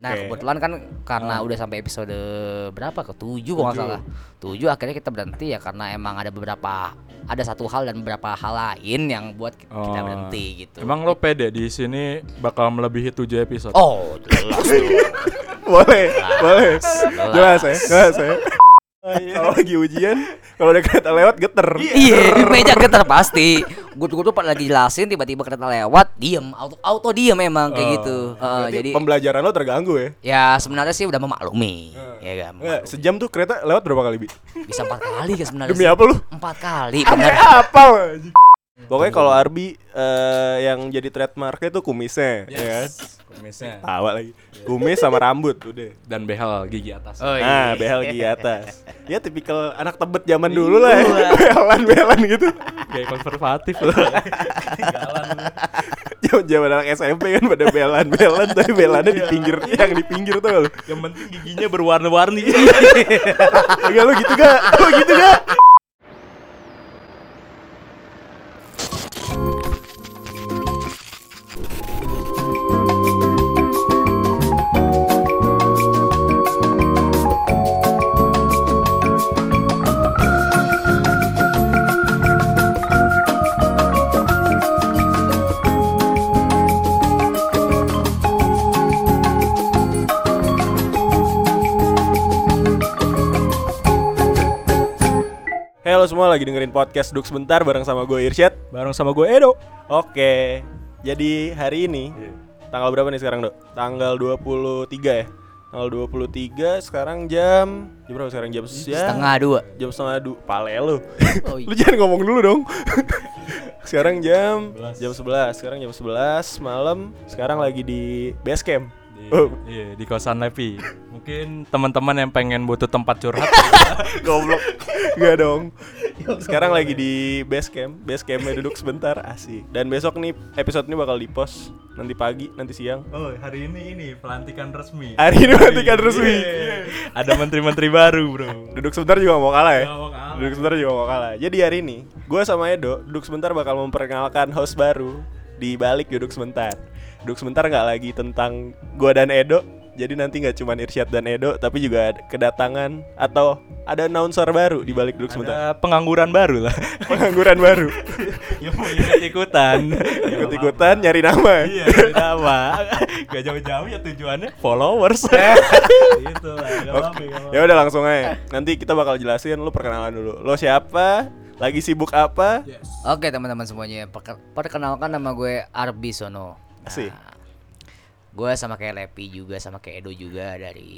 Nah Oke. kebetulan kan karena Ah. udah sampai episode berapa ke tujuh kalau nggak Tujuh. salah tujuh akhirnya kita berhenti ya karena emang ada beberapa ada satu hal dan beberapa hal lain yang buat ki- kita Oh. berhenti gitu. Emang lo pede di sini bakal melebihi 7 episode? Oh jelas boleh, boleh. jelas. Jelas ya, jelas ya. Kalau lagi ujian, kalau ada kereta lewat geter. Iya, di meja getar pasti. Gue tuh tuh pas lagi jelasin tiba-tiba kereta lewat, diem, auto auto diem memang kayak Oh, gitu. Heeh, Berarti jadi pembelajaran lo terganggu ya. ya sebenarnya sih udah memaklumi, ya kan. Enggak, sejam tuh kereta lewat berapa kali, Bi? Bisa empat kali kan sebenarnya. Demi sih. apa lu? Empat kali, benar. Apa? Pokoknya kalau Arbi eh, yang jadi trademarknya tuh kumisnya, ya kan? Kumisnya. Tawa lagi. Kumis sama rambut udah. Dan behel gigi atas. Oh, Nah, iya. behel gigi atas. Ya tipikal anak tebet zaman dulu lah ya. Behelan-behelan gitu. Kayak konservatif lo. Zaman-zaman anak SMP kan pada behelan-behelan tapi behelannya di pinggir yang di pinggir tuh. Yang penting giginya berwarna-warni. Enggak lu gitu gak? Lu gitu gak? Lagi dengerin podcast Duk sebentar bareng sama gue Irsyad. Bareng sama gue Edo. Oke. Jadi hari ini tanggal berapa nih sekarang, Dok? Tanggal 23 ya. Tanggal 23 sekarang jam jam berapa sekarang jam ya, Setengah dua. jam setengah dua pale lu. Oh, iya. lu jangan ngomong dulu dong. sekarang jam jam 11. Sekarang jam 11 malam. Sekarang lagi di base camp. Oh. Iya, di kosan Levi. Mungkin teman-teman yang pengen butuh tempat curhat Goblok. Enggak dong. Sekarang lagi di base camp. Base campnya duduk sebentar asik. Dan besok nih episode ini bakal di-post nanti pagi, nanti siang. Oh, hari ini ini pelantikan resmi. Hari ini pelantikan resmi. Iya. Ada menteri-menteri baru, Bro. Duduk sebentar juga mau kalah ya. Mau kalah. Duduk sebentar juga mau kalah. Jadi hari ini gue sama Edo duduk sebentar bakal memperkenalkan host baru di balik duduk sebentar. Duduk sebentar nggak lagi tentang gue dan Edo. Jadi nanti nggak cuma Irsyad dan Edo, tapi juga ada kedatangan atau ada announcer baru di balik duduk sebentar. Ada pengangguran baru lah. Pengangguran baru. yang mau ikut-ikutan. Ikut-ikutan nyari nama. Iya, nama. Gak jauh-jauh ya tujuannya followers. gitu lah. Apa-apa, Oke. gak apa-apa. Ya udah langsung aja. Nanti kita bakal jelasin lu perkenalan dulu. Lo siapa? Lagi sibuk apa? Oke teman-teman semuanya, perke- perkenalkan nama gue Arbi Sono. Asik. gue sama kayak Lepi juga, sama kayak Edo juga dari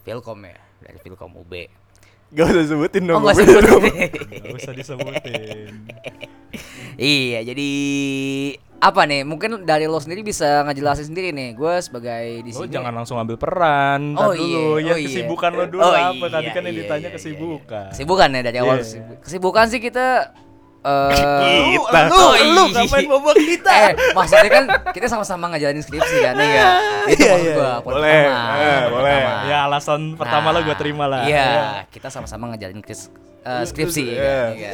Filkom ya, dari Filkom UB. Gak usah sebutin dong. Oh nggak gue sebut. dong. Gak usah disebutin. iya, jadi apa nih? Mungkin dari lo sendiri bisa ngejelasin sendiri nih. Gue sebagai di Lo sini. jangan langsung ambil peran. Oh Oh dulu, iya, ya oh iya. kesibukan lo dulu Oh apa? Tadi iya, kan yang iya, ditanya iya, kesibukan. iya. Kesibukan ya dari awal. Iya. kesibuk- Kesibukan sih kita. Eh Kita. lu, lu ngapain bobok kita? Eh, maksudnya kan kita sama-sama ngejalanin skripsi kan, ya nggak? Itu Iya, maksud iya. gua, poin Boleh, pertama, eh, boleh. pertama. Ya alasan pertama lo gue terima lah. Iya, kita sama-sama ngejalanin kris- eh, skripsi ya, Iya. kan, ya?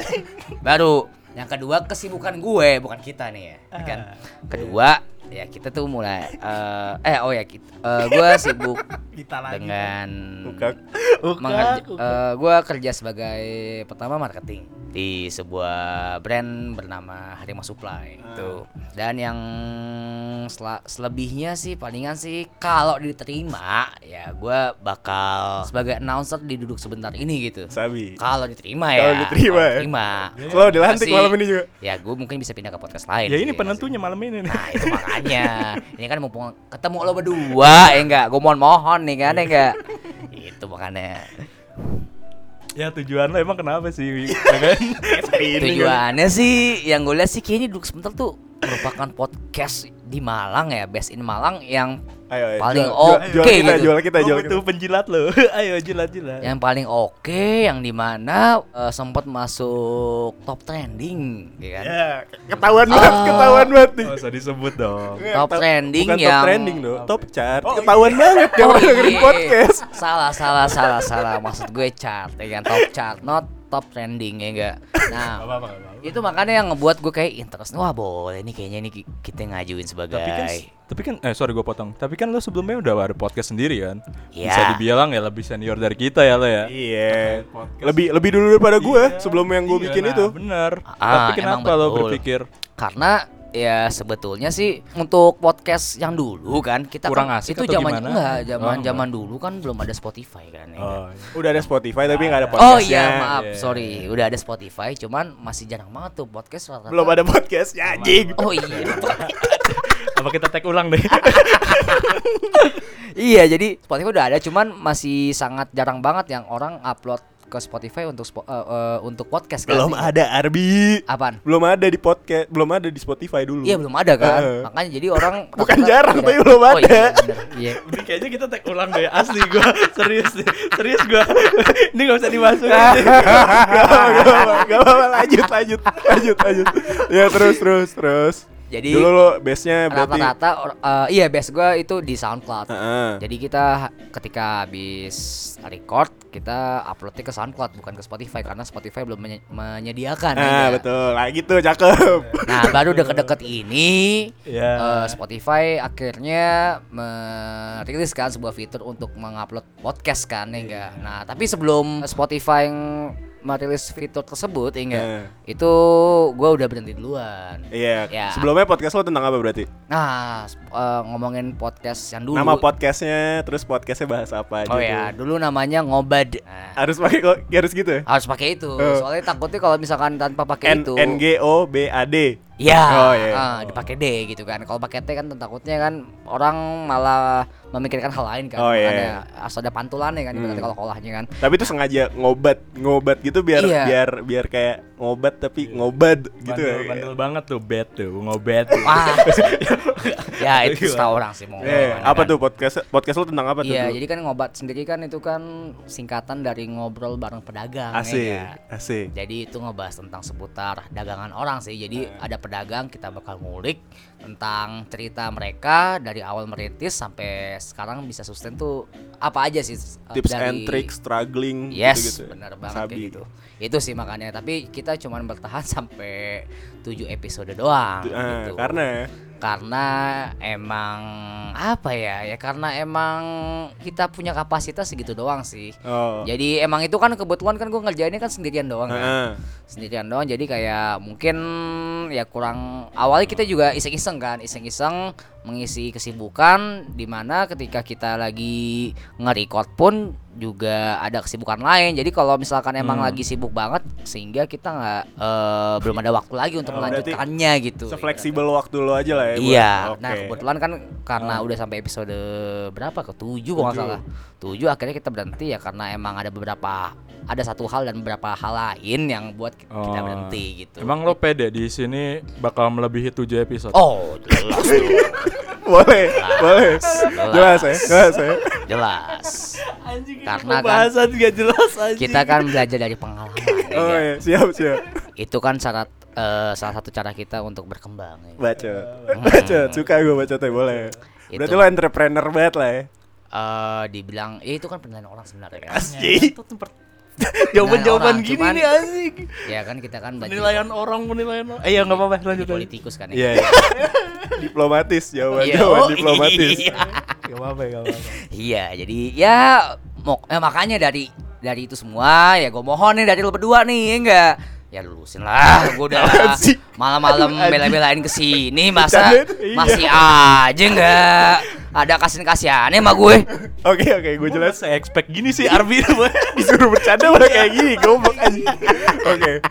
Baru yang kedua kesibukan gue, bukan kita nih ya. ya kan? Kedua ya kita tuh mulai eh eh oh ya kita eh, gue sibuk Kita lagi. dengan mengerja- eh, gue kerja sebagai pertama marketing di sebuah brand bernama Harimau Supply itu dan yang sela- selebihnya sih palingan sih kalau diterima ya gue bakal sebagai announcer di duduk sebentar ini gitu Sabi. kalau diterima ya Kalau diterima ya. diterima. Selalu dilantik Masih- malam ini juga. ya gue mungkin bisa pindah ke podcast lain Ya ini penentunya malam ini nih. nah itu makanya ini kan mumpung ketemu lo berdua ya enggak? Gue mohon mohon nih kan ya enggak? Itu makanya. Ya tujuan lo emang kenapa sih? Ya kan? Tujuannya sih yang gue lihat sih kayaknya duduk sebentar tuh merupakan podcast di Malang ya, best in Malang yang Ayo, ayo. Paling oke jual kita, gitu. jual kita, jual butuh kita. penjilat lo. Ayo jilat-jilat. yang paling oke yang di mana eh, sempat masuk top trending, ya kan? Ya, ketahuan banget, Ah. ketahuan banget nih. Gak usah disebut dong. Top trending Bukan top yang- trending dong, top chart. ketahuan banget yang Oh, dengerin iya. podcast. Salah, salah, salah, salah. Maksud gue chart, ya kan? Top chart, not top trending ya enggak. Nah, Gak apa-apa, gak apa-apa. itu makanya yang ngebuat gue kayak interest. Wah boleh nih kayaknya nih ki- kita ngajuin sebagai Tapi kan Tapi kan eh sorry gue potong. Tapi kan lo sebelumnya udah ada podcast sendiri kan? Iya. Bisa dibilang ya lebih senior dari kita ya lo ya. Iya. Podcast. Lebih lebih dulu daripada gue Iya, sebelum yang gue iya, bikin nah, itu. Bener. Ah, Tapi kenapa lo betul. berpikir Karena ya sebetulnya sih untuk podcast yang dulu kan kita Kurang kan, asik itu atau zaman gimana? enggak Oh, zaman zaman dulu kan belum ada Spotify kan ya. Oh, Udah ada Spotify tapi nggak ada Oh podcastnya. iya maaf Iya. sorry udah ada Spotify cuman masih jarang banget tuh podcast rata-rata. Belum ada podcastnya anjing. Oh iya. apa kita tag ulang deh? iya jadi Spotify udah ada cuman masih sangat jarang banget yang orang upload ke Spotify untuk spo- eh, eh, untuk podcast kan. Belum ada Arbi. Apaan? Belum ada di podcast, belum ada di Spotify dulu. Iya belum ada kan. Heeh. Makanya jadi orang Bukan jarang, tapi belum Oh, ada. iya, bener. Iya. Ini kayaknya kita tag ulang deh asli gue serius deh. serius gue ini gak usah dimasukin Gak apa-apa, gak apa-apa, gak apa-apa, lanjut, lanjut, lanjut, lanjut. Ya terus, terus, terus. Jadi Dulu lo base-nya berarti. rata-rata or- eh, iya base gua itu di SoundCloud. Heeh. Jadi kita ketika habis record kita uploadnya ke SoundCloud bukan ke Spotify karena Spotify belum menye- menyediakan. Nah, ya. betul. Lah gitu, cakep. Nah baru deket-deket ini Ya. eh, Spotify akhirnya merilis kan sebuah fitur untuk mengupload podcast kan ya enggak. Nah tapi sebelum Spotify yang merilis fitur tersebut ya enggak, Eh. itu gua udah berhenti duluan. Iya. Ya. Sebelumnya podcast lo tentang apa berarti? Nah eh, ngomongin podcast yang dulu. Nama podcastnya, terus podcastnya bahas apa Oh tuh? ya, dulu namanya ngobad. Nah, Harus pakai kok, harus gitu ya? harus pakai itu. Oh. Soalnya takutnya kalau misalkan tanpa pakai N itu. N G O B A D. Ya, Oh, iya. ah, dipakai D gitu kan. Kalau pakai T kan takutnya kan orang malah memikirkan hal lain kan. Oh, iya. Ada harus ada pantulannya kan Hmm. kalau kolahnya kan. Tapi itu sengaja ngobat, ngobat gitu biar Iya. biar biar kayak ngobat tapi ngobad gitu bandel, ya. bandel banget tuh bed tuh ngobet Wah. ya itu setahu orang sih mau. Eh, ngomong apa kan. tuh podcast podcast lo tentang apa tuh? Iya, jadi kan ngobat sendiri kan itu kan singkatan dari ngobrol bareng pedagang ya asik, nggak? asik. Jadi itu ngebahas tentang seputar dagangan orang sih. Jadi Eh. ada pedagang kita bakal ngulik tentang cerita mereka dari awal merintis sampai sekarang bisa sustain tuh apa aja sih eh, Tips dari- and tricks, struggling Yes, gitu-gitu. benar banget Sabi. kayak gitu. Itu sih makanya. Tapi kita cuman bertahan sampai 7 episode doang Ah, gitu. karena karena emang apa ya? Ya karena emang kita punya kapasitas segitu doang sih. oh. Jadi emang itu kan kebetulan kan gue ngerjainnya kan sendirian doang kan sendirian doang jadi kayak mungkin ya kurang awalnya kita juga iseng-iseng kan iseng-iseng mengisi kesibukan di mana ketika kita lagi nge-record pun juga ada kesibukan lain jadi kalau misalkan emang Hmm. lagi sibuk banget sehingga kita nggak eh, belum ada waktu lagi untuk Oh, melanjutkannya gitu Sefleksibel waktu lo aja lah ya. Iya, Oke. nah kebetulan kan karena Ah. udah sampai episode berapa ke tujuh kalau nggak Tujuh. salah. Tujuh akhirnya kita berhenti ya karena emang ada beberapa ada satu hal dan beberapa hal lain yang buat kita Oh. berhenti gitu. emang lo pede di sini bakal melebihi 7 episode Oh, jelas. boleh, boleh. Jelas ya, jelas ya. jelas. anjing Karena kan- pembahasan gak jelas anjing Kita kan belajar dari pengalaman. ya Oh iya, siap, siap. Itu kan syarat eh, salah satu cara kita untuk berkembang. ya. Baca. Baca, suka gue baca teh boleh. Itu. Berarti lo entrepreneur banget lah ya. Eh, dibilang, ya itu kan penilaian orang sebenarnya. kan. Asli. Itu jawaban-jawaban orang, gini cuman- nih anjing Ya kan kita kan penilaian orang penilaian orang eh ya nggak apa-apa lanjut politikus kan ya. Iya, iya. diplomatis, jawaban Iya, jawaban oh, diplomatis. iya. nggak apa-apa nggak apa-apa Iya, jadi ya mok eh, makanya dari dari itu semua ya gue mohon nih dari lu berdua nih ya enggak ya lulusin lah gue udah malam-malam bela-belain ke sini masa iya. masih aja enggak ada kasihan-kasihannya sama gue Oke, oke, gue jelas. saya expect gini sih Arbi Disuruh bercanda malah kayak gini, goblok aja. Oke.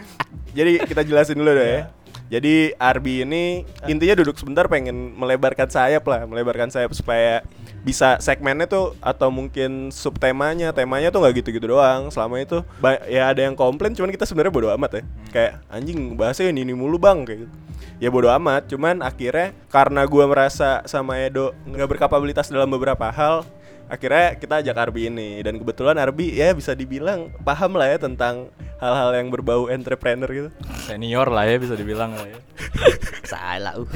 Jadi kita jelasin dulu deh ya. Jadi Arbi ini intinya duduk sebentar pengen melebarkan sayap lah, melebarkan sayap supaya bisa segmennya tuh atau mungkin subtemanya, temanya tuh nggak gitu-gitu doang. Selama itu ya ada yang komplain, cuman kita sebenarnya bodo amat ya. Kayak anjing bahasnya ini, ini mulu bang kayak gitu. Ya bodo amat, cuman akhirnya karena gua merasa sama Edo nggak berkapabilitas dalam beberapa hal, akhirnya kita ajak Arbi ini dan kebetulan Arbi ya bisa dibilang paham lah ya tentang hal-hal yang berbau entrepreneur gitu. Senior lah ya bisa dibilang lah ya. Salah. Uh.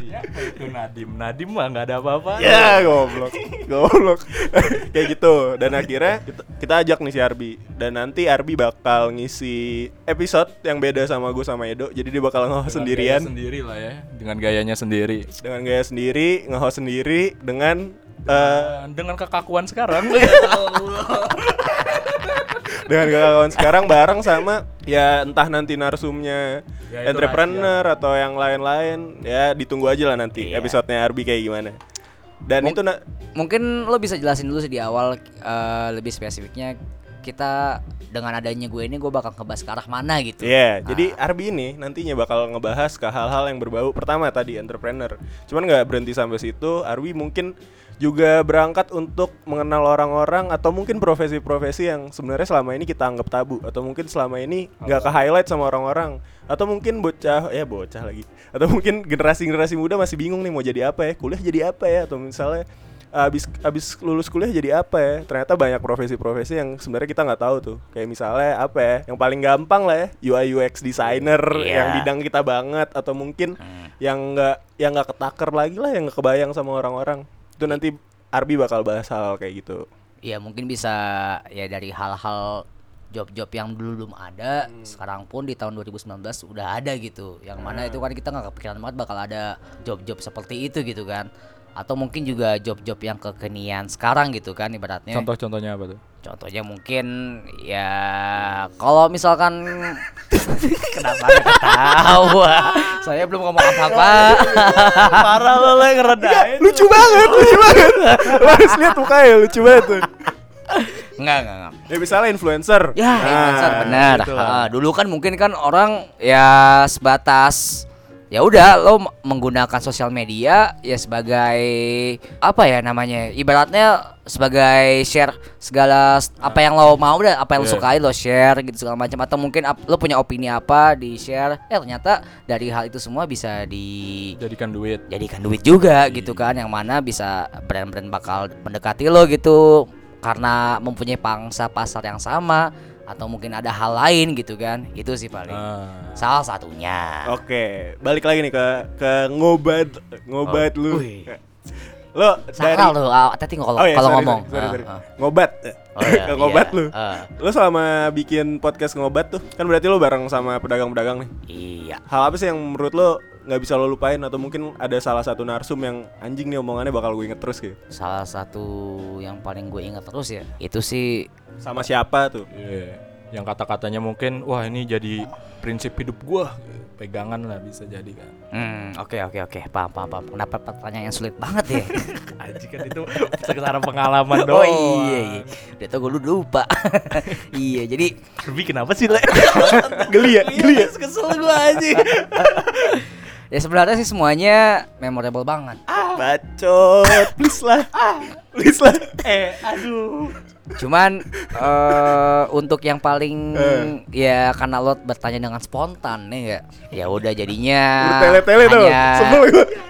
Iya, itu Nadim. Nadim mah nggak ada apa-apa. Ya goblok, goblok kayak gitu. Dan akhirnya kita, kita ajak nih si Arbi dan nanti Arbi bakal ngisi episode yang beda sama gue sama Edo. Jadi dia bakal Dengan sendirian gaya sendiri lah ya. Dengan gayanya sendiri. dengan gaya sendiri, nge-host sendiri dengan eh, Dan dengan kekakuan sekarang. dengan kawan sekarang bareng sama ya entah nanti narsumnya Ya, entrepreneur atau yang lain-lain ya ditunggu aja lah nanti Iya. episodenya Arbi kayak gimana. Dan Mung- itu na- Mungkin lo bisa jelasin dulu sih di awal eh, lebih spesifiknya kita dengan adanya gue ini gue bakal ngebahas ke arah mana gitu. Iya, Ah. jadi Arbi ini nantinya bakal ngebahas ke hal-hal yang berbau pertama tadi entrepreneur. Cuman nggak berhenti sampai situ, Arbi mungkin juga berangkat untuk mengenal orang-orang atau mungkin profesi-profesi yang sebenarnya selama ini kita anggap tabu atau mungkin selama ini nggak ke highlight sama orang-orang. Atau mungkin bocah ya bocah lagi. Atau mungkin generasi-generasi muda masih bingung nih mau jadi apa ya kuliah jadi apa ya atau misalnya abis abis lulus kuliah jadi apa ya. Ternyata banyak profesi-profesi yang sebenarnya kita nggak tahu tuh. Kayak misalnya apa ya yang paling gampang lah ya UI UX designer Iya. yang bidang kita banget atau mungkin Hmm. yang nggak yang nggak ketaker lagi lah yang nggak kebayang sama orang-orang itu nanti Arbi bakal bahas hal kayak gitu. Iya mungkin bisa ya dari hal-hal job-job yang dulu belum ada sekarang pun di tahun 2019 udah ada gitu. Yang mana itu kan kita nggak kepikiran banget bakal ada job-job seperti itu gitu kan atau mungkin juga job-job yang kekinian sekarang gitu kan ibaratnya Contoh-contohnya apa tuh? contohnya mungkin ya kalau misalkan kenapa ketawa saya belum ngomong apa-apa Parah lo lah ngeredain. lucu banget lucu banget Lo harus lihat mukanya lucu banget tuh Enggak, enggak, enggak. ya misalnya influencer Ya, influencer Nah, benar. gitu lah. Ah, dulu kan mungkin kan orang ya sebatas ya udah lo menggunakan sosial media ya sebagai apa ya namanya ibaratnya sebagai share segala apa yang lo mau dan apa yang lo Iya. sukai lo share gitu segala macam atau mungkin ap- lo punya opini apa di share eh ternyata dari hal itu semua bisa di Jadikan duit. jadikan duit juga gitu kan yang mana bisa brand-brand bakal mendekati lo gitu karena mempunyai pangsa pasar yang sama atau mungkin ada hal lain gitu kan itu sih paling Ah. salah satunya Oke, balik lagi nih ke ke ngobat ngobat lu. Oh, wih. Lo dari salah lo ah, tadi kalau Oh iya, kalau sorry, ngomong sorry, sorry, sorry. ah. ngobat. Oh iya, ke ngobat iya, lu. ah. Lo selama bikin podcast ngobat tuh, kan berarti lo bareng sama pedagang-pedagang nih. iya Hal apa sih yang menurut lo nggak bisa lo lupain atau mungkin ada salah satu narsum yang anjing nih omongannya bakal gue inget terus gitu. salah satu yang paling gue ingat terus ya itu sih Sama siapa tuh? Iya. Yang kata-katanya mungkin wah ini jadi prinsip hidup gua. Pegangan lah bisa jadi kan. hmm oke oke oke paham paham paham kenapa pertanyaan yang sulit banget ya Aji kan itu sekedar pengalaman doang. oh iya iya udah tau gue lu lupa iya jadi Lebih kenapa sih, Le? Geli ya, geli ya. Kesel gua aja. Ya sebenarnya sih semuanya memorable banget Bacot, please lah. Please lah. eh, aduh. Cuman eh untuk yang paling Eh. ya karena lo bertanya dengan spontan nih enggak. Ya udah jadinya Bertele-tele tuh.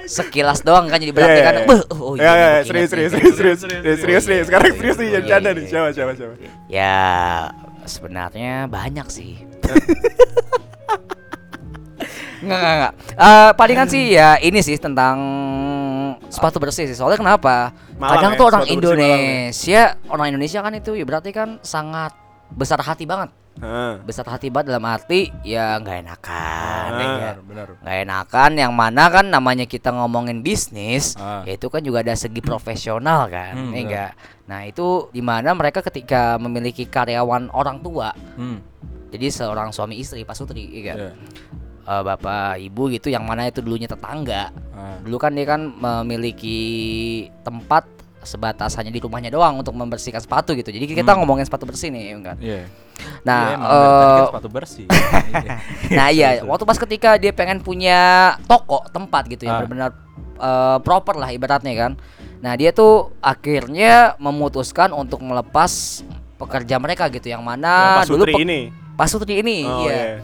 sekilas doang kan jadi berarti kan iya. "Beuh, oh Ya, ya, iya, serius, serius, nih." serius, serius, serius, serius. Sekarang serius nih, jangan bercanda iya, nih. Siapa, siapa, siapa? Ya sebenarnya banyak sih. Enggak, enggak, enggak. Eh, palingan sih ya ini sih tentang sepatu bersih sih. Soalnya kenapa? Malang Kadang ya, tuh orang Malang ya. Indonesia, orang Indonesia kan itu ya berarti kan sangat besar hati banget. Hah. Besar hati banget dalam arti ya nggak enakan, ya Ah. kan? Benar. nggak enakan yang mana kan namanya kita ngomongin bisnis Ah. ya itu kan juga ada segi profesional kan Hmm, ya enggak nah itu di mana mereka ketika memiliki karyawan orang tua Hmm. jadi seorang suami istri Pak Sutri ya kan? Iya. Eh, bapak ibu gitu yang mana itu dulunya tetangga Ah. dulu kan dia kan memiliki tempat sebatas hanya di rumahnya doang untuk membersihkan sepatu gitu jadi kita Hmm. ngomongin sepatu bersih nih ya kan Iya. nah Iya, dari tadi kan eh, sepatu bersih. nah iya waktu pas ketika dia pengen punya toko tempat gitu yang Ah. benar-benar eh, proper lah ibaratnya kan nah dia tuh akhirnya memutuskan untuk melepas pekerja mereka gitu yang mana Yang Pak dulu Sutri pe- ini. Pak Sutri ini Oh, iya iya.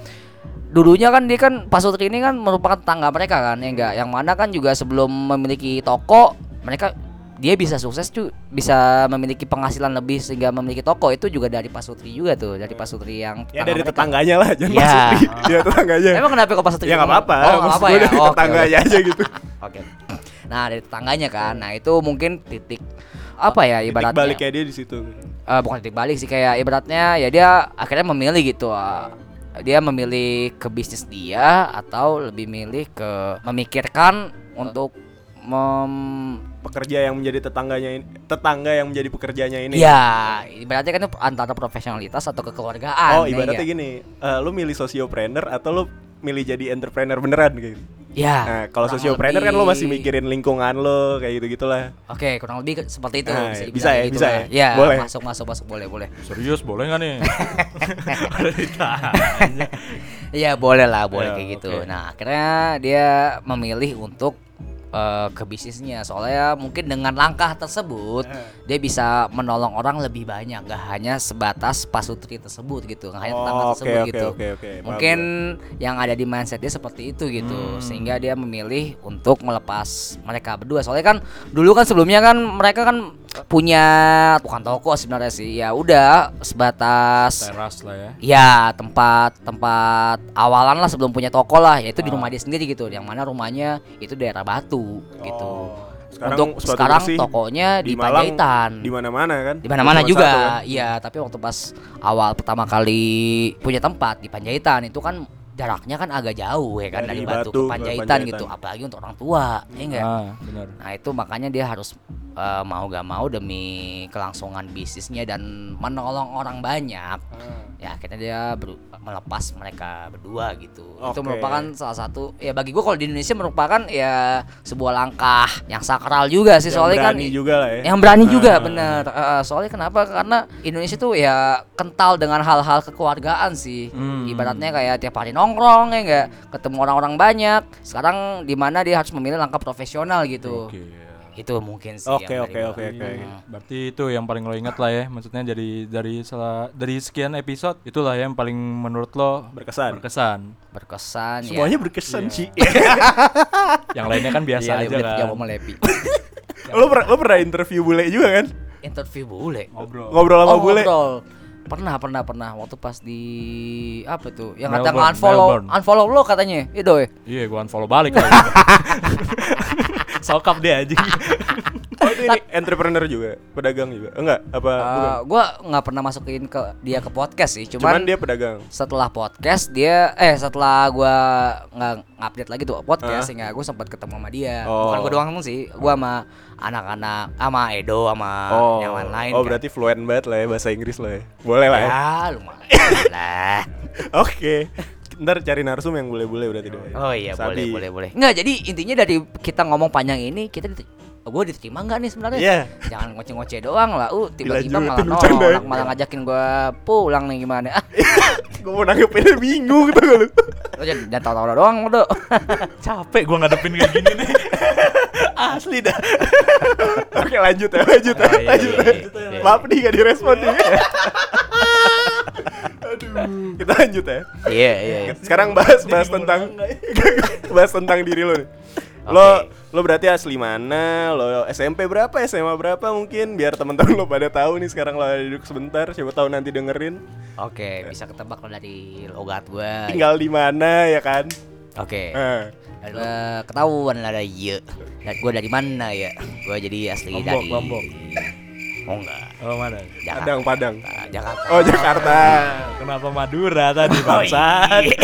Dulunya kan dia kan Pak Sutri ini kan merupakan tetangga mereka kan ya enggak yang mana kan juga sebelum memiliki toko mereka dia bisa sukses tuh bisa memiliki penghasilan lebih sehingga memiliki toko itu juga dari Pasutri juga tuh dari Pasutri yang Ya dari mereka. tetangganya lah, jangan Ya. Pasutri. Ya tetangganya. Emang kenapa kok Pasutri? Ya nggak apa-apa. Oh, Maksud apa ya. dari Oh, tetangganya oke. aja gitu. Oke. Nah dari tetangganya kan, nah itu mungkin titik apa ya Titik ibaratnya? baliknya dia di situ. Eh, bukan titik balik sih kayak ibaratnya ya dia akhirnya memilih gitu. ah. Dia memilih ke bisnis dia atau lebih milih ke memikirkan untuk mem Pekerja yang menjadi tetangganya ini, tetangga yang menjadi pekerjanya ini. ya ibaratnya kan itu antara profesionalitas atau kekeluargaan Oh, ya ibaratnya nggak? gini, eh, lu milih sosiopreneur atau lu milih jadi entrepreneur beneran gitu. Ya Nah, kalau sosiopreneur kan lu masih lebih- mikirin lingkungan lo kayak gitu-gitulah. Oke, kurang lebih seperti itu. Nah, dibilang bisa ya, bisa gitu lah. ya? Ya, Boleh. masuk masuk masuk boleh boleh. Serius boleh nggak nih? Iya boleh lah, boleh Ya, kayak gitu. oke. Nah akhirnya dia memilih untuk eh, ke bisnisnya. Soalnya mungkin dengan langkah tersebut dia bisa menolong orang lebih banyak, gak hanya sebatas pasutri tersebut gitu, gak hanya tetangga Oh, tersebut oke, gitu. oke, oke. Paham Mungkin yang ada di mindset dia seperti itu gitu, sehingga dia memilih untuk melepas mereka berdua. Soalnya kan dulu kan sebelumnya kan mereka kan punya bukan toko sebenarnya sih. Ya udah sebatas Teras lah ya. Ya tempat tempat awalan lah sebelum punya toko lah yaitu Ah. di rumah dia sendiri gitu yang mana rumahnya itu daerah Batu gitu. Oh, sekarang Untuk sekarang tokonya di, Panjaitan. Di mana-mana kan? Di mana-mana juga. kan? Iya, tapi waktu pas awal pertama kali punya tempat di Panjaitan itu kan jaraknya kan agak jauh ya kan Dari dari, Batu, Batu ke ke Panjaitan, gitu apalagi untuk orang tua ya enggak Ah. Nah itu makanya dia harus eh, mau gak mau demi kelangsungan bisnisnya dan menolong orang banyak ya akhirnya dia melepas mereka berdua gitu itu Oke. merupakan salah satu ya bagi gua kalau di Indonesia merupakan ya sebuah langkah yang sakral juga sih Yang soalnya kan juga lah ya. yang berani juga Ah. bener Eh, soalnya kenapa karena Indonesia tuh ya kental dengan hal-hal kekeluargaan sih Hmm. ibaratnya kayak tiap hari nongkrong ya enggak ketemu orang-orang banyak sekarang di mana dia harus memilih langkah profesional gitu Oke. Itu mungkin sih Oke, yang oke, oke, oke. Berarti itu yang paling lo ingat lah ya. Maksudnya dari dari salah dari sekian episode itulah yang paling menurut lo Berkesan. berkesan. berkesan Semuanya ya berkesan Iya. sih. Yang lainnya kan biasa Iya, aja kan. jawab sama Lepi. lo pernah lo pernah interview bule juga kan? interview bule Ngobrol. Ngobrol sama oh, bule. ngobrol. pernah pernah pernah waktu pas di apa tuh yang kata Melbourne, unfollow Melbourne. unfollow lo katanya iya doi Iya, gua unfollow balik. Sokap dia aja. Oh, itu ini entrepreneur juga, pedagang juga. Enggak, apa? Uh, gua nggak pernah masukin ke dia ke podcast sih Cuman, cuman, dia pedagang. setelah podcast dia eh setelah gua nggak update lagi tuh podcast Hah? sehingga gue sempat ketemu sama dia Oh. bukan gua doang sih gua sama anak-anak sama Edo sama Oh, yang lain-lain oh kan. berarti fluent banget lah ya bahasa Inggris lah ya. Boleh lah ya. ya lumayan lah Oke. Ntar cari narsum yang boleh-boleh berarti deh. Oh iya Sabi. boleh boleh boleh. Enggak jadi intinya dari kita ngomong panjang ini kita diter- gue diterima nggak nih sebenarnya? Iya. Jangan ngoceh-ngoceh doang lah. Uh tiba-tiba malah nolak malah ngajakin gue pulang nih gimana? Gue mau nanggepinnya bingung gitu lu. lo jangan, jangan tahu-tahu doang udah. Capek gua ngadepin kayak gini nih. Asli dah. Oke lanjut ya, lanjut ya, Oh, iya, lanjut iya, ya. iya. Maaf nih gak direspon nih. Aduh, kita lanjut ya. Iya iya. iya. Sekarang bahas bahas tentang bahas tentang diri lo nih. Lo lo berarti asli mana? Lo SMP berapa? SMA berapa mungkin? Biar teman-teman lo pada tahu nih sekarang lo ada duduk sebentar, siapa tahu nanti dengerin. Oke bisa ketebak lo dari logat gue. Tinggal di mana ya kan? Oke. Eh, Eh, ketahuan lah dari iya. Dan gue dari mana ya? Gue jadi asli Lombok, dari. Lombok. Oh enggak. Oh, mana? Jakarta. Padang, Padang. Jakarta. Oh, Jakarta. Kenapa Madura tadi Oh, bangsat? iya.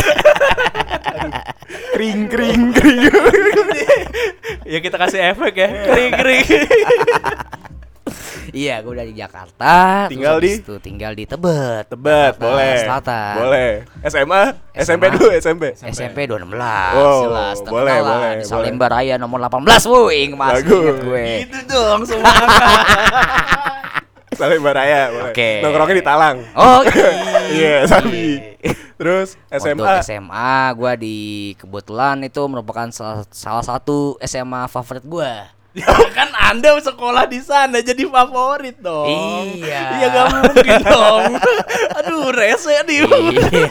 kring kring kring. ya kita kasih efek ya. Kering kering. Iya, gue dari Jakarta. Tinggal di? itu tinggal di Tebet. Tebet, Jakarta boleh. Selatan. Boleh. SMA? SMP SMA. dulu, SMP. SMP 216 Wow, jelas boleh, lah. boleh, di boleh. Salemba Raya nomor 18 woi masih Bagus. inget gue Itu dong semua. Salemba Raya, boleh. Oke. Nongkrongnya di Talang. oh Iya, Sabi. Terus SMA. Untuk SMA gue di kebetulan itu merupakan salah, salah satu SMA favorit gue Ya kan Anda sekolah di sana jadi favorit dong. Iya. Iya gak mungkin dong. Aduh, rese nih. Iya.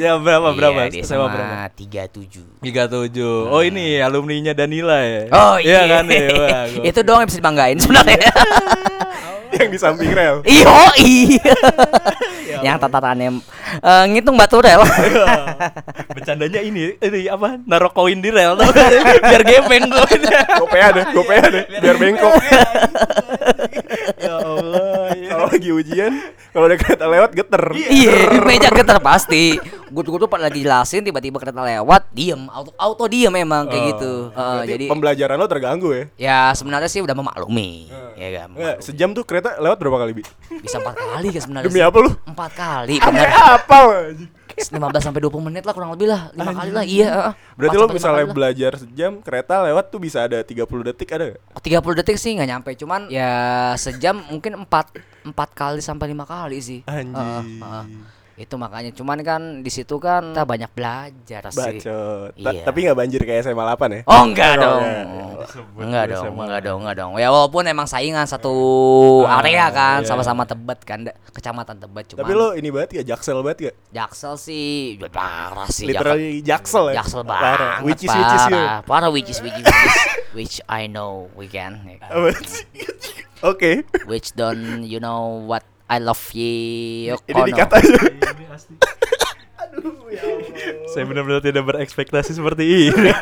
ya berapa berapa? Iya, dia SMA sama berapa? 37. 37. Oh ini alumninya Danila ya. Oh iya, kan ya. Itu doang yang bisa dibanggain sebenarnya. yang di samping rel. Iyo, iya. yang tatatannya eh, ngitung batu rel. Bercandanya ini, ini apa? Naruh koin di rel tuh. Biar gepeng koinnya. Gopea deh, gopea deh, biar bengkok. ya Allah. Kalau lagi ujian, kalau ada kereta lewat geter. Iya, di meja getar pasti. Gue tuh pas lagi jelasin tiba-tiba kereta lewat, diem, auto auto diem emang kayak Oh. gitu. Heeh, Berarti jadi pembelajaran lo terganggu ya? ya sebenarnya sih udah memaklumi, ya kan. Enggak, sejam tuh kereta lewat berapa kali, Bi? Bisa empat kali kan sebenarnya. Demi apa lu? Empat kali, apa? 15 sampai 20 menit lah kurang lebih lah, lima kali lah, iya. heeh. Berarti lo misalnya belajar sejam, kereta lewat tuh bisa ada 30 detik ada gak? 30 detik sih nggak nyampe, cuman ya sejam mungkin empat empat kali sampai lima kali sih. Anjing. Heeh, heeh. Itu makanya, cuman kan di situ kan kita banyak belajar sih. Bacot. Ta- Iya. Tapi nggak banjir kayak SMA 8 ya? Oh enggak Oh, dong. enggak. Enggak dong, enggak dong, enggak dong. Ya walaupun emang saingan satu area kan, iya. sama-sama Tebet kan, kecamatan Tebet cuma. Tapi lo ini banget ya, jaksel banget gak? Jaksel sih udah parah sih. Literally jaksel ya? Jaksel Parah. banget. Which is, which is you? parah. Parah which is which is which, is, which I know we can. ya kan. Oke. Which don't you know what I love you. Ini dikat aja. Saya benar-benar tidak berekspektasi seperti ini.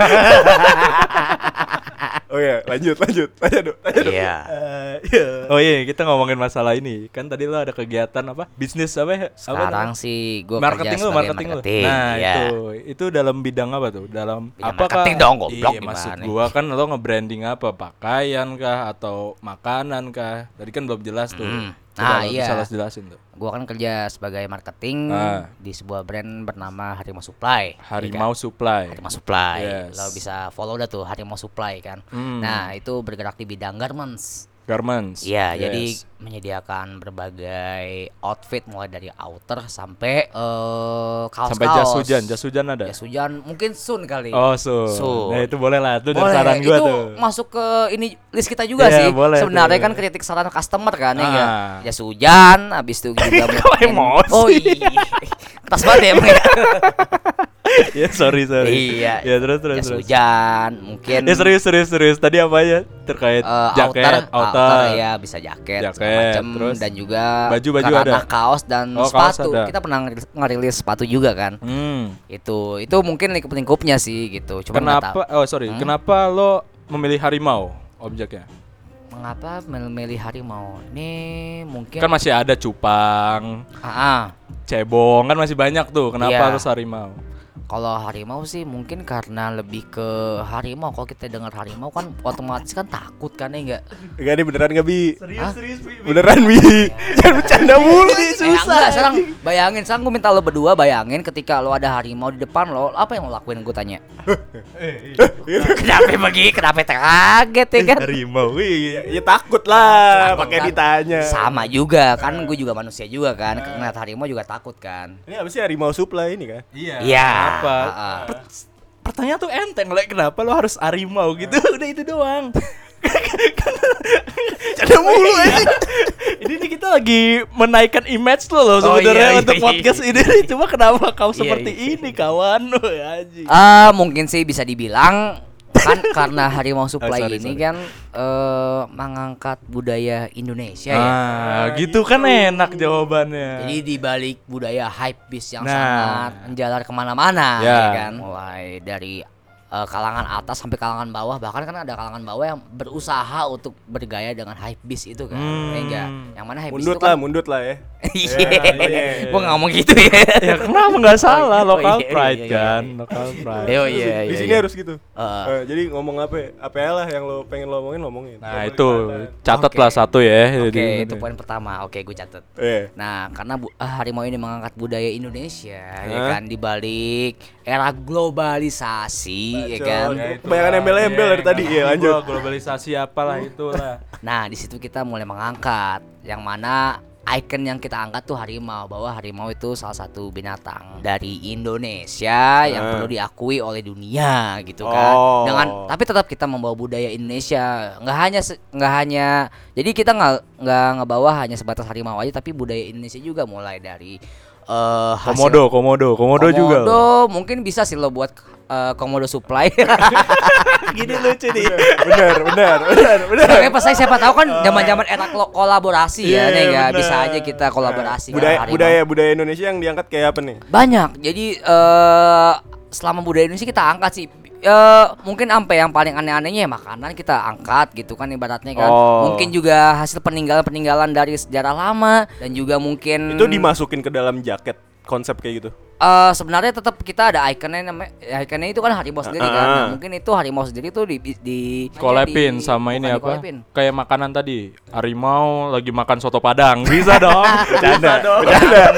Oh ya, lanjut, lanjut. Tanya dong, tanya dong. Iya. Eh, iya. Oh iya, kita ngomongin masalah ini. Kan tadi lo ada kegiatan apa? Bisnis apa ya? Apa Sekarang namanya? sih gue marketing kerja lo, sebagai marketing, marketing. lo. Nah, ya. itu itu dalam bidang apa tuh? Dalam Bidang apa marketing dong, goblok, Iya, maksud gua kan lo nge-branding apa? Pakaian kah atau makanan kah? Tadi kan belum jelas tuh. Hmm. Coba Nah, lo iya. bisa jelasin tuh. Gua kan kerja sebagai marketing Ah. di sebuah brand bernama Harimau Supply. ya Harimau kan? Supply. Harimau Supply. Yes. Lo bisa follow dah tuh Harimau Supply kan. Hmm. Nah, itu bergerak di bidang garments. Garments. Iya, Yes. jadi menyediakan berbagai outfit mulai dari outer sampai eh kaos-kaos. sampai jas hujan, jas hujan ada. Jas hujan mungkin soon kali. Oh, so. Soon. Nah, itu boleh lah. Itu Boleh, saran gua itu tuh. masuk ke ini list kita juga Iya, sih. boleh Sebenarnya tuh. kan kritik saran customer kan ya. Ah. enggak? Jas hujan, habis itu juga emosi? Oh iya. Keras banget ya emang ya. sorry, sorry. Iya. Ya, terus terus terus. hujan, mungkin Ya serius serius serius. Tadi apa ya? Terkait eh, jaket, outer, outer. ya bisa jaket, Jaket, macem, terus dan juga baju-baju karena ada? kaos dan Oh, kaos sepatu. ada. Kita pernah ngerilis, sepatu juga kan. Hmm. Itu itu mungkin lingkup-lingkupnya sih gitu. Cuma Kenapa? Oh sorry. Kenapa lo memilih harimau objeknya? Mengapa memilih harimau? Ini mungkin Kan masih ada cupang, Ah, ah. cebong kan masih banyak tuh. Kenapa Iya. harus harimau? Kalau harimau sih mungkin karena lebih ke harimau. Kalau kita dengar harimau kan otomatis kan takut kan ya enggak? Enggak nih beneran gak Bi? Hah? Beneran Bi? Jangan bercanda mulu nih, Eh, susah. enggak, sekarang bayangin, sekarang gue minta lo berdua bayangin ketika lo ada harimau di depan lo, apa yang lo lakuin gue tanya? kenapa begini? Kenapa kaget ya kan? Harimau. Ya, ya takut lah pakai kan? ditanya. Sama juga kan, gue juga manusia juga kan. Ngeliat harimau juga takut kan. Ini apa sih harimau supply ini kan? Iya. Iya. Apa? ah, ah. Pertanyaan tuh enteng, like, kenapa lo harus harimau gitu? Udah itu doang. Canda mulu aja. ini nih kita lagi menaikkan image lo loh Oh, sebenarnya iya, iya, untuk iya. podcast ini. Cuma kenapa kau Iya, seperti iya. ini kawan? Ah, mungkin sih bisa dibilang kan karena harimau supply sorry, ini sorry. kan eh, mengangkat budaya Indonesia ya. Ah, gitu kan enak jawabannya. Jadi di balik budaya hype beast yang Nah. sangat menjalar ke mana-mana, Ya. ya kan, mulai dari eh, kalangan atas sampai kalangan bawah, bahkan kan ada kalangan bawah yang berusaha untuk bergaya dengan hype beast itu kan, Hmm. ya enggak? Yang mana hype beast Mundut itu lah, kan? mundut lah ya. Iya, iya. gua nggak ngomong gitu ya. ya kenapa nggak salah Oh, lokal iya, iya, pride iya, iya. kan lokal pride Oh iya, Di iya. sini iya. harus gitu. Eh. Eh, jadi ngomong apa? ya? Apa ya lah yang lo pengen lo omongin, lo omongin. nah itu kelihatan. catatlah Oke. satu ya Oke, Jadi, itu poin pertama. Oke, gue catat. Iya. Nah, karena bu- ah, harimau ini mengangkat budaya Indonesia, ya Hah? kan, di balik era globalisasi, ya kan. Ya, itu. Kebanyakan embel-embel dari tadi. Iya, lanjut. globalisasi apalah itulah Nah, di situ kita mulai mengangkat yang mana icon yang kita angkat tuh harimau bahwa harimau itu salah satu binatang dari Indonesia yang Ah. perlu diakui oleh dunia gitu kan. Oh. Dengan tapi tetap kita membawa budaya Indonesia. nggak hanya nggak hanya jadi kita nggak nggak ngebawa hanya sebatas harimau aja tapi budaya Indonesia juga mulai dari eh hasil- Komodo, komodo, komodo, juga. Komodo mungkin bisa sih lo buat eh, komodo supply. Gini lucu nih. Benar, benar, benar, benar. Soalnya pas saya siapa tahu kan zaman-zaman era kolaborasi ya nih iya, benar. bisa aja kita kolaborasi kan, budaya budaya budaya Indonesia yang diangkat kayak apa nih? banyak. Jadi eh selama budaya Indonesia kita angkat sih eh mungkin sampai yang paling aneh-anehnya ya makanan kita angkat gitu kan ibaratnya kan. Oh. Mungkin juga hasil peninggalan-peninggalan dari sejarah lama dan juga mungkin Itu dimasukin ke dalam jaket konsep kayak gitu. Eh sebenarnya tetap kita ada ikonnya namanya ikonnya itu kan harimau sendiri kan. Nah, Ah. mungkin itu harimau sendiri tuh di di Kolepin di- sama ini apa? Kayak makanan tadi. Harimau lagi makan soto Padang. Bisa dong. Bercanda,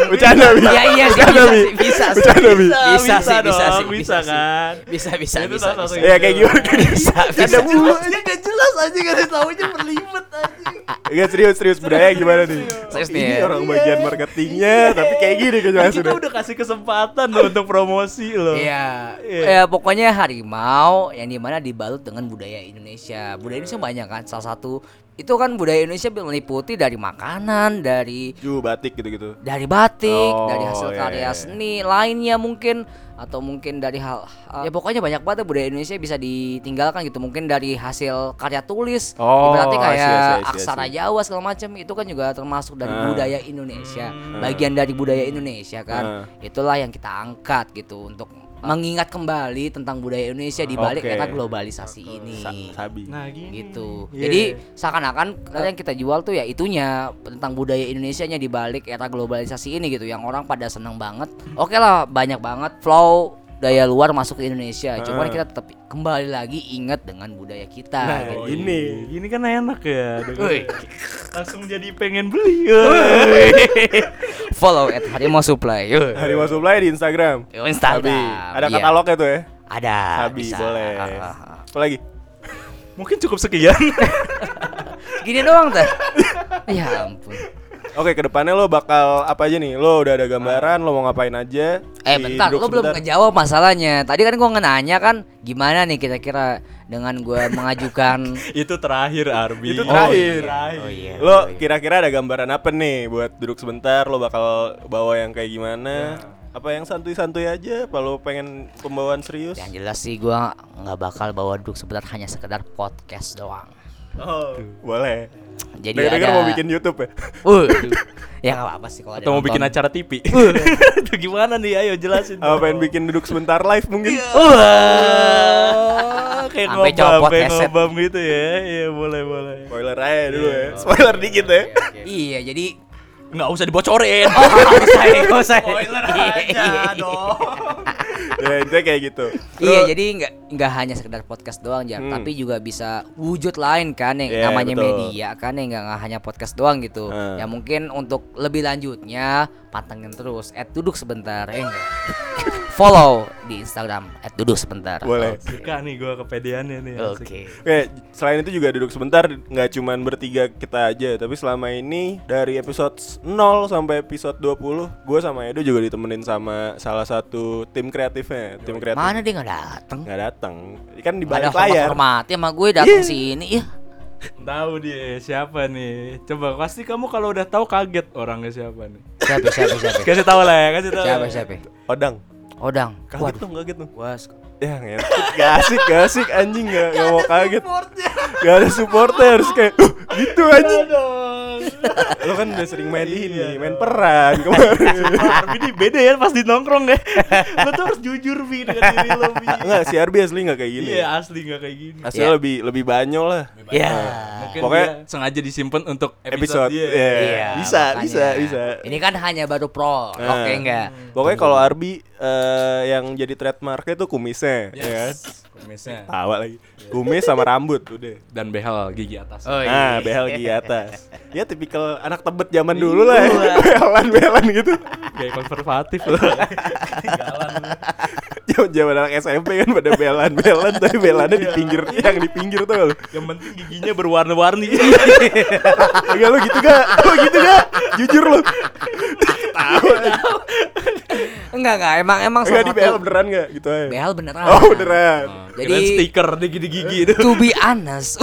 bercanda. Iya iya sih Bercanda, bisa sih bisa sih. Bercanda, Bi. Bisa, bisa, sih bisa sih bisa sih. kan? Bisa bisa Itu bisa. salah bisa. satu Ya kayak gimana? Bisa bisa. mulu. Ya gak jelas aja gak ditaunya berlibat aja. Enggak serius, serius budaya gimana nih? Serius nih Ini ya. orang bagian marketingnya, tapi kayak gini Kan kejelasan. kita udah kasih kesempatan loh untuk promosi loh. Iya, Iya. ya pokoknya harimau yang di mana dibalut dengan budaya Indonesia. Budaya Indonesia banyak kan. Salah satu itu kan budaya Indonesia meliputi dari makanan, dari Ju batik gitu-gitu. dari batik, Oh, dari hasil iya, karya iya. seni lainnya mungkin atau mungkin dari hal hal- ya pokoknya banyak banget budaya Indonesia bisa ditinggalkan gitu mungkin dari hasil karya tulis Oh, ibaratnya I see, I kayak see, I aksara. Jawa segala macam itu kan juga termasuk dari Ah. budaya Indonesia bagian dari budaya Indonesia kan Ah. itulah yang kita angkat gitu untuk mengingat kembali tentang budaya Indonesia di balik era globalisasi ini Sa- sabi. Nah, gini. gitu. Iya. Jadi seakan-akan yang kita jual tuh ya itunya tentang budaya Indonesianya di balik era globalisasi ini gitu yang orang pada seneng banget. Oke lah banyak banget flow daya luar masuk ke Indonesia. Cuman Ah. kita tetap kembali lagi ingat dengan budaya kita Nah, gitu. ini. Gini kan enak ya. Langsung jadi pengen beli. Follow at Harimau Supply. Harimau Supply di Instagram. Yo, Instagram. Sabi. Ada Iya. katalognya tuh ya. Ada. Sabi bisa. boleh. Apa lagi? Mungkin cukup sekian. Gini doang tuh. ya ampun. Oke, ke depannya lo bakal apa aja nih? Lo udah ada gambaran, lo mau ngapain aja? Eh bentar, lo belum sebentar. ngejawab masalahnya. Tadi kan gua nanya kan gimana nih kira-kira dengan gua mengajukan Itu terakhir Arbi. Itu terakhir. Oh iya. Lo kira-kira ada gambaran apa nih buat duduk sebentar? Lo bakal bawa yang kayak gimana? Apa yang santuy-santuy aja? Apa lo pengen pembawaan serius? Yang jelas sih gua nggak bakal bawa duduk sebentar hanya sekedar podcast doang. Oh, boleh. Jadi Dengar-dengar ada mau bikin YouTube ya? Uh, ya nggak apa-apa sih kalau ada Atau mau bikin acara TV. Itu gimana nih? Ayo jelasin. Apa pengen bikin duduk sebentar live mungkin? Wah, kayak Sampai ngobam, copot kayak ngobam gitu ya. Iya, boleh, boleh. Spoiler aja dulu ya. Spoiler dikit ya. Iya, jadi Nggak usah dibocorin. Oh, nggak usah. Spoiler aja dong. ya intinya kayak gitu. Iya, jadi nggak nggak hanya sekedar podcast doang, Jar, Hmm. tapi juga bisa wujud lain kan yang Iya, namanya betul. media kan yang nggak hanya podcast doang gitu. Hmm. Ya mungkin untuk lebih lanjutnya pantengin terus at duduk sebentar, eh enggak. Follow di Instagram at duduk sebentar. Boleh. Suka nih gua kepedeannya nih. Oke. Oke, selain itu juga duduk sebentar nggak cuman bertiga kita aja, tapi selama ini dari episode 0 sampai episode 20, gue sama Edo juga ditemenin sama salah satu tim kreatifnya, tim kreatif. Mana dia nggak datang? Nggak datang. Kan di Ada balik layar. hormati sama gue datang Iya. sini ya. Tahu dia siapa nih? Coba pasti kamu kalau udah tahu kaget orangnya siapa nih. Siapa siapa siapa? Kasih tahu lah ya, kasih tahu. Siapa siapa? Odang. Odang. Kaget Waduh. tuh, kaget tuh. Gua suka- Ya ngentot, gak asik, gak asik anjing gak, gak mau kaget Gak ada supportnya harus kayak "Huh, gitu anjing Lo kan udah sering main ini, main peran kemarin Arbi nih beda ya pas di nongkrong ya. lo tuh harus jujur Vi dengan diri lo Vi. Enggak, si Arbi asli gak kayak gini Iya asli nggak kayak gini. Aslinya Ya. lebih lebih banyol lah Ya. Mungkin Pokoknya- dia sengaja disimpan untuk Episode, episode, dia. Iya. Iya, Bisa, makanya. bisa, bisa Ini kan hanya baru pro, Nah. oke enggak? Pokoknya kalau Arbi eh, yang jadi trademarknya tuh kumisnya ya kan? Yes. Kumisnya. Tawa lagi Kumis sama rambut udah Dan behel gigi atas. Oh, Nah, behel gigi atas. Ya tipikal anak tebet zaman dulu lah ya. Behelan-behelan gitu. Kayak konservatif lo. Zaman-zaman anak SMP kan pada behelan-behelan tapi behelannya di pinggir yang di pinggir tuh lo. Yang penting giginya berwarna-warni. Enggak lo gitu gak? Lo gitu gak? Jujur lo. Enggak enggak, emang emang Enggak di behel satu beneran gak? Gitu aja. behel beneran. Oh beneran. Jadi Jadi stiker di gigi-gigi itu. to be honest,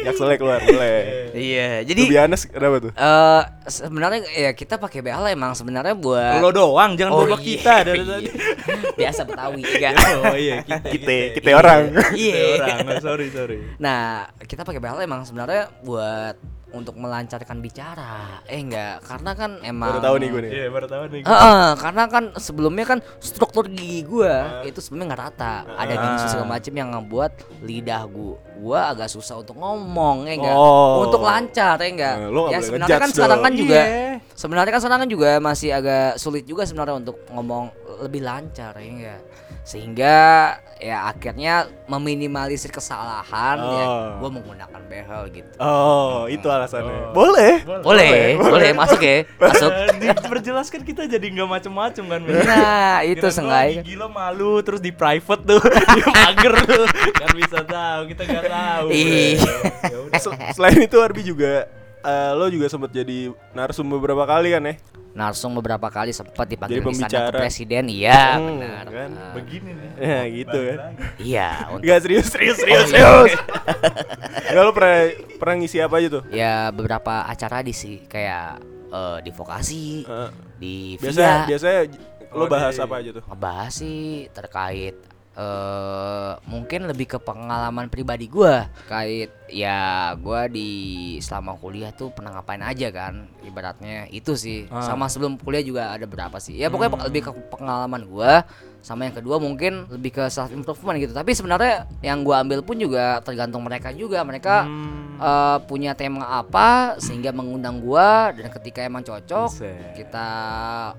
Jakselnya keluar boleh. Iya, To jadi be honest, kenapa tuh? eh sebenarnya ya kita pakai BL emang sebenarnya buat Lo doang, jangan Oh, bawa iya, kita dari tadi. iya. Biasa Betawi enggak. Oh iya, kita. Kita, kita orang. Iya. orang. Oh, sorry, sorry. Nah, kita pakai BL emang sebenarnya buat untuk melancarkan bicara. Eh enggak, karena kan emang Baru tahu nih gue nih. Iya, baru tahu nih. Heeh, karena kan sebelumnya kan struktur gigi gua itu sebelumnya nggak rata. Ada gigi segala macam yang ngebuat lidah gua gua agak susah untuk ngomong ya enggak. Oh. Untuk lancar ya enggak. Nah, lo nggak ya boleh sebenarnya kan sekarang kan juga Iya. Sebenarnya kan sekarang kan juga masih agak sulit juga sebenarnya untuk ngomong lebih lancar ya enggak. Sehingga ya akhirnya meminimalisir kesalahan ya Oh. gua menggunakan behel gitu. Oh, itu alasannya. Boleh. Boleh, boleh, masuk ya. Masuk. Diperjelaskan kita jadi nggak macem-macem kan. Nah, itu sengaja. Gigi lo malu terus di private tuh, di pagar tuh. Kan bisa tahu, kita nggak tahu. Iya. Ya Selain itu Arbi juga eh, lo juga sempat jadi narsum beberapa kali kan ya? Narsum beberapa kali sempat dipanggil Jadi di sana ke pembicara. presiden, iya Hmm, benar. kan? Ah, Begini nih. Ya gitu kan. iya, untuk Enggak serius serius serius Oh, iya. serius. Enggak lo pernah pernah ngisi apa aja tuh? ya beberapa acara di sih kayak eh, di vokasi, Eh, di biasanya Via, biasanya lo Oh, bahas di- apa aja tuh? ngebahas sih terkait eh mungkin lebih ke pengalaman pribadi gua. Kait ya gua di selama kuliah tuh pernah ngapain aja kan ibaratnya itu sih. Ah. sama sebelum kuliah juga ada berapa sih. Ya pokoknya pe- lebih ke pengalaman gua sama yang kedua mungkin lebih ke self improvement gitu tapi sebenarnya yang gua ambil pun juga tergantung mereka juga mereka Hmm. eh, punya tema apa sehingga mengundang gua dan ketika emang cocok Buset. kita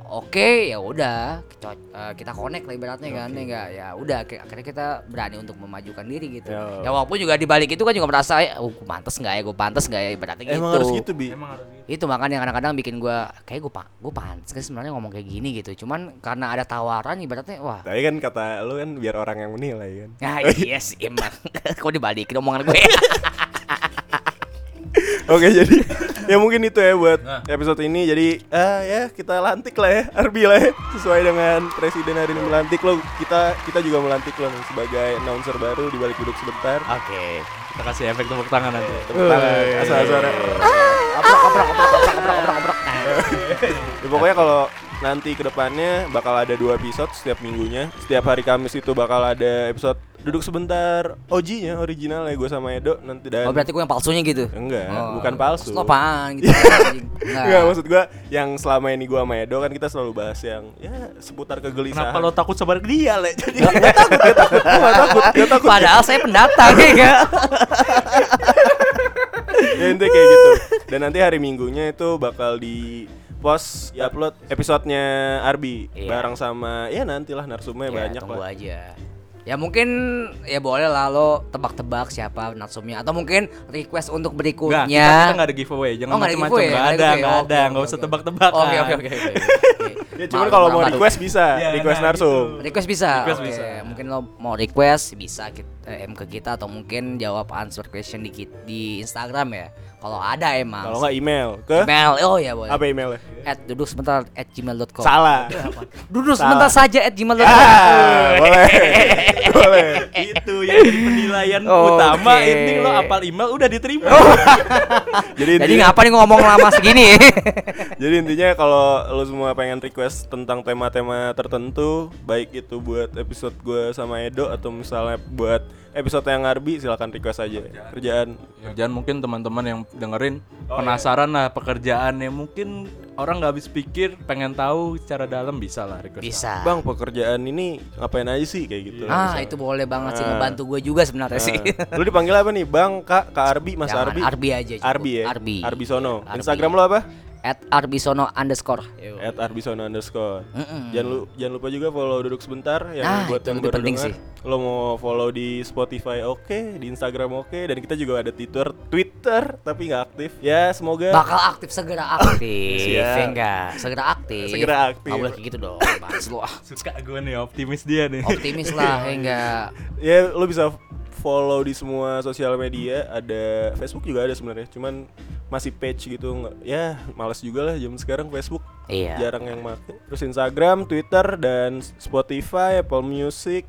oke ya udah eh, kita connect lah ibaratnya kan ya enggak ya udah ak- akhirnya kita berani untuk memajukan diri gitu Yo. ya walaupun juga di balik itu kan juga merasa ya oh, gue pantas nggak ya gue pantas nggak ya ibaratnya gitu Emang harus gitu bi. Emang harus gitu. itu makanya kadang-kadang bikin gua kayak gue pa gue pantas kan sebenarnya ngomong kayak gini gitu cuman karena ada tawaran ibaratnya wah Tapi kan kata lo kan biar orang yang menilai kan. Nah, iya sih emang Kok dibalikin omongan gue Oke jadi ya mungkin itu ya buat Nah. episode ini jadi ah ya kita lantik lah ya Arbi lah ya sesuai dengan presiden hari ini melantik lo kita kita juga melantik lo nih sebagai announcer baru di balik duduk sebentar. Oke, kita kasih efek tepuk tangan nanti. Tepuk tangan, asal suara. Ya, pokoknya kalau nanti ke depannya bakal ada dua episode setiap minggunya. Setiap hari Kamis itu bakal ada episode duduk sebentar OG-nya original ya gue sama Edo nanti dan Oh berarti gue yang palsunya gitu enggak Oh, bukan palsu. Lo apaan gitu anjing. Enggak, maksud gua yang selama ini gua sama Edo kan kita selalu bahas yang ya seputar kegelisahan. Kenapa lo takut sabar dia, Le? Jadi Gua gak takut, gak takut. Padahal saya pendatang ya enggak ya intinya kayak gitu. Dan nanti hari Minggunya itu bakal di post ya upload episodenya Arbi Iya. bareng sama ya nantilah narsumnya Ya, banyak tunggu lah. aja Ya mungkin ya boleh lah lo tebak-tebak siapa narsumnya atau mungkin request untuk berikutnya. kita, kita nggak ada giveaway, jangan Oh, nggak ada macam-macam. Enggak nggak ada, giveaway. ada, oke, usah oke. tebak-tebakan. Oke oke oke. oke. Ya cuman kalau mau baru. request bisa, Ya, request nah, narsum. Request bisa. Request Oke, bisa. Mungkin lo mau request bisa kita, eh, M ke kita atau mungkin jawab answer question di di Instagram ya. Kalau ada emang. Kalau nggak email ke email oh ya boleh. apa emailnya? At duduk sebentar at gmail.com. Salah. Duduk Salah. sebentar saja at gmail.com. Ah, boleh. boleh. Itu yang jadi penilaian Oke. utama ini lo apal email udah diterima. Jadi Jadi intinya, ngapa nih ngomong lama segini? jadi intinya kalau lo semua pengen request tentang tema-tema tertentu, baik itu buat episode gue sama Edo atau misalnya buat episode yang Arbi, silakan request aja. Kerjaan Jangan mungkin teman-teman yang dengerin penasaran lah pekerjaannya mungkin orang nggak habis pikir pengen tahu secara dalam bisa lah request. Bisa. Bang pekerjaan ini ngapain aja sih kayak gitu Ah, misalnya. itu boleh banget sih Ah. ngebantu gue juga sebenarnya sih. Lu dipanggil apa nih? Bang, Kak, Kak Arbi, Mas Jangan, Arbi? Arbi aja cukup. Arbi ya? Arbi. Arbi Sono Arbi. Instagram lo apa? At arbisono underscore. At Arbisono underscore Mm-mm. Jangan, lu, jangan lupa juga follow Duduk Sebentar Yang Nah, buat itu yang lebih baru penting dengar. sih. Lo mau follow di Spotify oke Di Instagram oke Dan kita juga ada Twitter Twitter Tapi nggak aktif Ya semoga Bakal aktif segera aktif. Ya enggak? Segera aktif. Segera aktif. Nggak boleh kayak gitu dong. Mas lu ah. Suka gue nih optimis dia nih. Optimis lah, ya enggak? Ya lo bisa follow di semua sosial media Ada Facebook juga ada sebenarnya Cuman masih page gitu nggak ya males juga lah jam sekarang Facebook Iya. jarang yang make terus Instagram Twitter dan Spotify Apple Music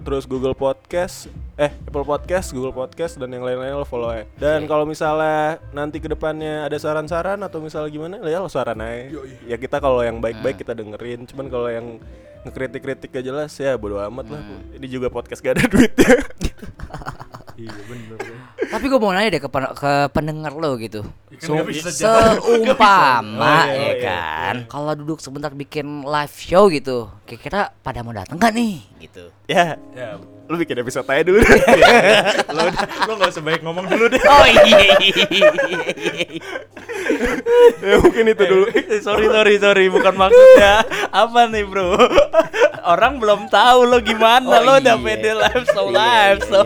terus Google Podcast eh Apple Podcast, Google Podcast dan yang lain-lain lo follow aja. Dan kalau misalnya nanti ke depannya ada saran-saran atau misalnya gimana, ya lo saran aja. Ya kita kalau yang baik-baik kita dengerin. Cuman kalau yang ngekritik-kritik gak jelas ya bodo amat lah. Ini juga podcast gak ada duitnya. Iya bener. Tapi gue mau nanya deh ke, ke pendengar lo gitu. Kan So- jawab. Oh, seumpama iya, ya iya, kan. Kalau duduk sebentar bikin live show gitu, kira-kira pada mau datang gak nih? Gitu. ya, Ya, lu bikin episode aja dulu deh. lo lo nggak usah baik ngomong dulu deh. Oh iya. ya mungkin itu dulu. Eh, sorry sorry sorry bukan maksudnya apa nih bro orang belum tahu lo gimana Oh, lo udah iya. pede live so Iya, live iya, so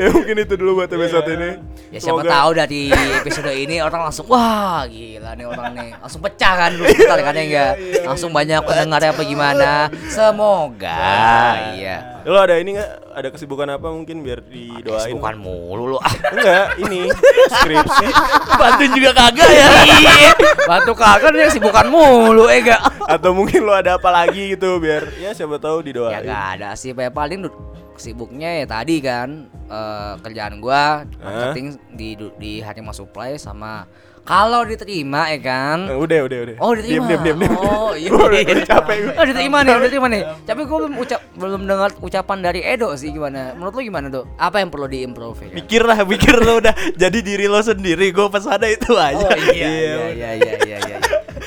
ya mungkin itu dulu buat episode ini. Ya siapa Semoga- tahu dari episode ini orang langsung wah gila nih orang nih. Langsung pecah kan dulu bentar kan ya enggak? langsung banyak pendengarnya apa gimana? Semoga iya. Lo ada ini nggak? Ada kesibukan apa mungkin biar didoain? bukan mulu lu ah. Enggak, ini skripsi. bantuin juga kagak ya? Iya. Batu kagak nih sibukan mulu eh enggak? Atau mungkin lo ada apa lagi gitu biar ya siapa tahu ya didoain. gak ada sih ya paling sibuknya ya tadi kan eh, kerjaan gua marketing di du- di Harimau Supply sama kalau diterima ya kan Eh, udah, udah, udah. Oh diterima. Diam, diam, diam, diam. Oh iya. Gua udah- udah capek gue. Oh diterima nih, udah diterima nih. Tapi gue belum ucap belum dengar ucapan dari Edo sih gimana. Menurut lu gimana tuh? Apa yang perlu diimprove ya? kan? mikir lah mikir lo udah jadi diri lo sendiri gue pesan itu aja Oh iya iya iya iya iya iya.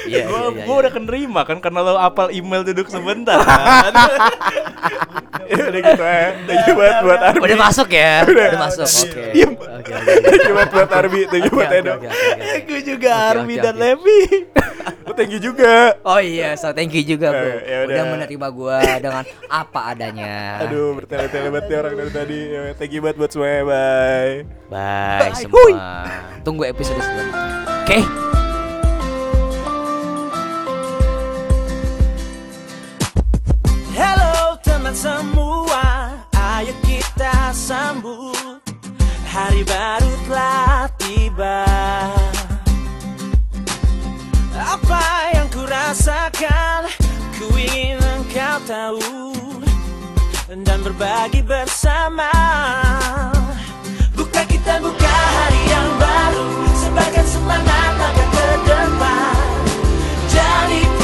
Iya gue iya, iya, gue iya. udah kenerima kan karena lo apal email duduk sebentar kan udah gitu ya. Thank you buat buat Arbi. Udah masuk ya? Udah, masuk. Oke. Diem. Oke. oke, oke. Thank you buat buat Arbi. Thank you buat Edo. gue juga oke, dan. Levi Lo thank you juga. Oh iya, so thank you juga bro. Eh, ya udah. udah menerima gua dengan apa adanya. Aduh, bertele-tele banget orang dari tadi. Ya, Thank you buat buat semuanya. Bye. Bye semua. Tunggu episode selanjutnya. Oke. Hello semua Ayo kita sambut. Hari baru telah tiba. Apa yang ku rasakan Ku ingin engkau tahu. Dan berbagi bersama. Buka kita buka hari yang baru. Sebagai semangat agak ke depan. Jadi